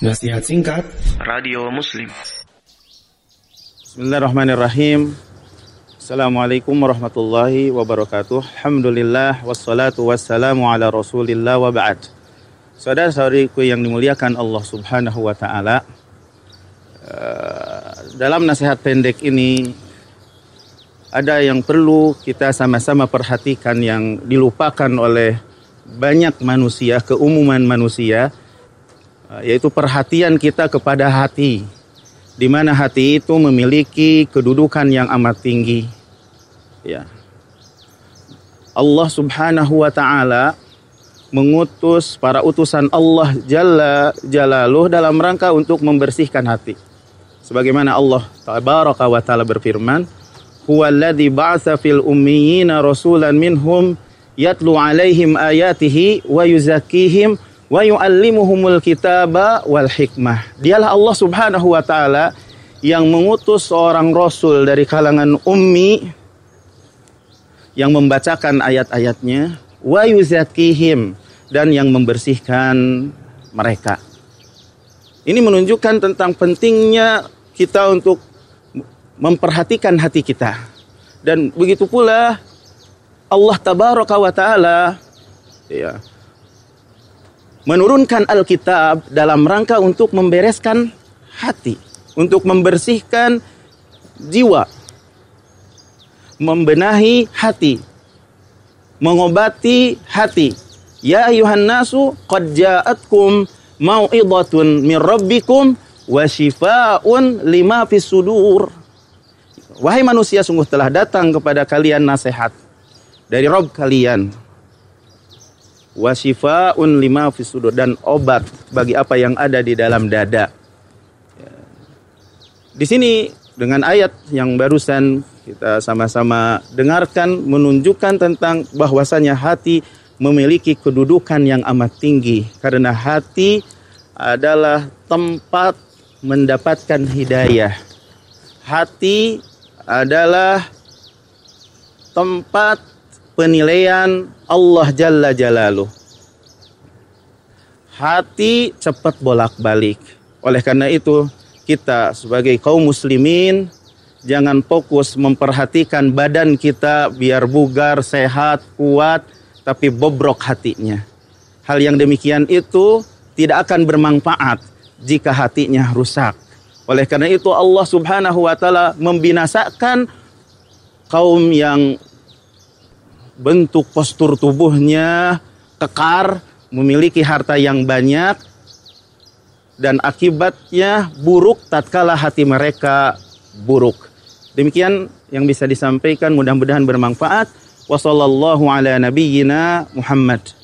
Nasihat singkat. Radio Muslim. Bismillahirrahmanirrahim. Assalamualaikum warahmatullahi wabarakatuh. Alhamdulillah Wassalatu wassalamu ala rasulillah wa ba'd. Saudara-saudariku yang dimuliakan Allah subhanahu wa ta'ala uh, Dalam nasihat pendek ini Ada yang perlu kita sama-sama perhatikan Yang dilupakan oleh banyak manusia Keumuman manusia Eh, yaitu perhatian kita kepada hati di mana hati itu memiliki kedudukan yang amat tinggi. Ya. Allah Subhanahu wa taala mengutus para utusan Allah Jalla Jalaluh dalam rangka untuk membersihkan hati. Sebagaimana Allah tabaraka wa taala berfirman huwallazi ba'atsa fil ummiyina rasulan minhum yatlu alaihim ayatihi wa yuzakkihim wa yu'allimuhumul kitaba wal hikmah. Dialah Allah Subhanahu wa taala yang mengutus seorang rasul dari kalangan ummi yang membacakan ayat-ayatnya wa yuzakkihim dan yang membersihkan mereka. Ini menunjukkan tentang pentingnya kita untuk memperhatikan hati kita. Dan begitu pula Allah tabaraka wa taala ya, menurunkan Alkitab dalam rangka untuk membereskan hati, untuk membersihkan jiwa, membenahi hati, mengobati hati. Ya ayuhan nasu qad ja'atkum mau'idhatun min rabbikum wa shifaa'un lima fis sudur. Wahai manusia sungguh telah datang kepada kalian nasihat dari Rob kalian wasifaun lima fisudur dan obat bagi apa yang ada di dalam dada. Di sini dengan ayat yang barusan kita sama-sama dengarkan menunjukkan tentang bahwasanya hati memiliki kedudukan yang amat tinggi karena hati adalah tempat mendapatkan hidayah. Hati adalah tempat penilaian Allah Jalla Jalaluh. Hati cepat bolak-balik. Oleh karena itu, kita sebagai kaum muslimin jangan fokus memperhatikan badan kita biar bugar, sehat, kuat, tapi bobrok hatinya. Hal yang demikian itu tidak akan bermanfaat jika hatinya rusak. Oleh karena itu Allah Subhanahu wa taala membinasakan kaum yang bentuk postur tubuhnya kekar, memiliki harta yang banyak, dan akibatnya buruk tatkala hati mereka buruk. Demikian yang bisa disampaikan mudah-mudahan bermanfaat. Wassalamualaikum ala nabiyyina Muhammad.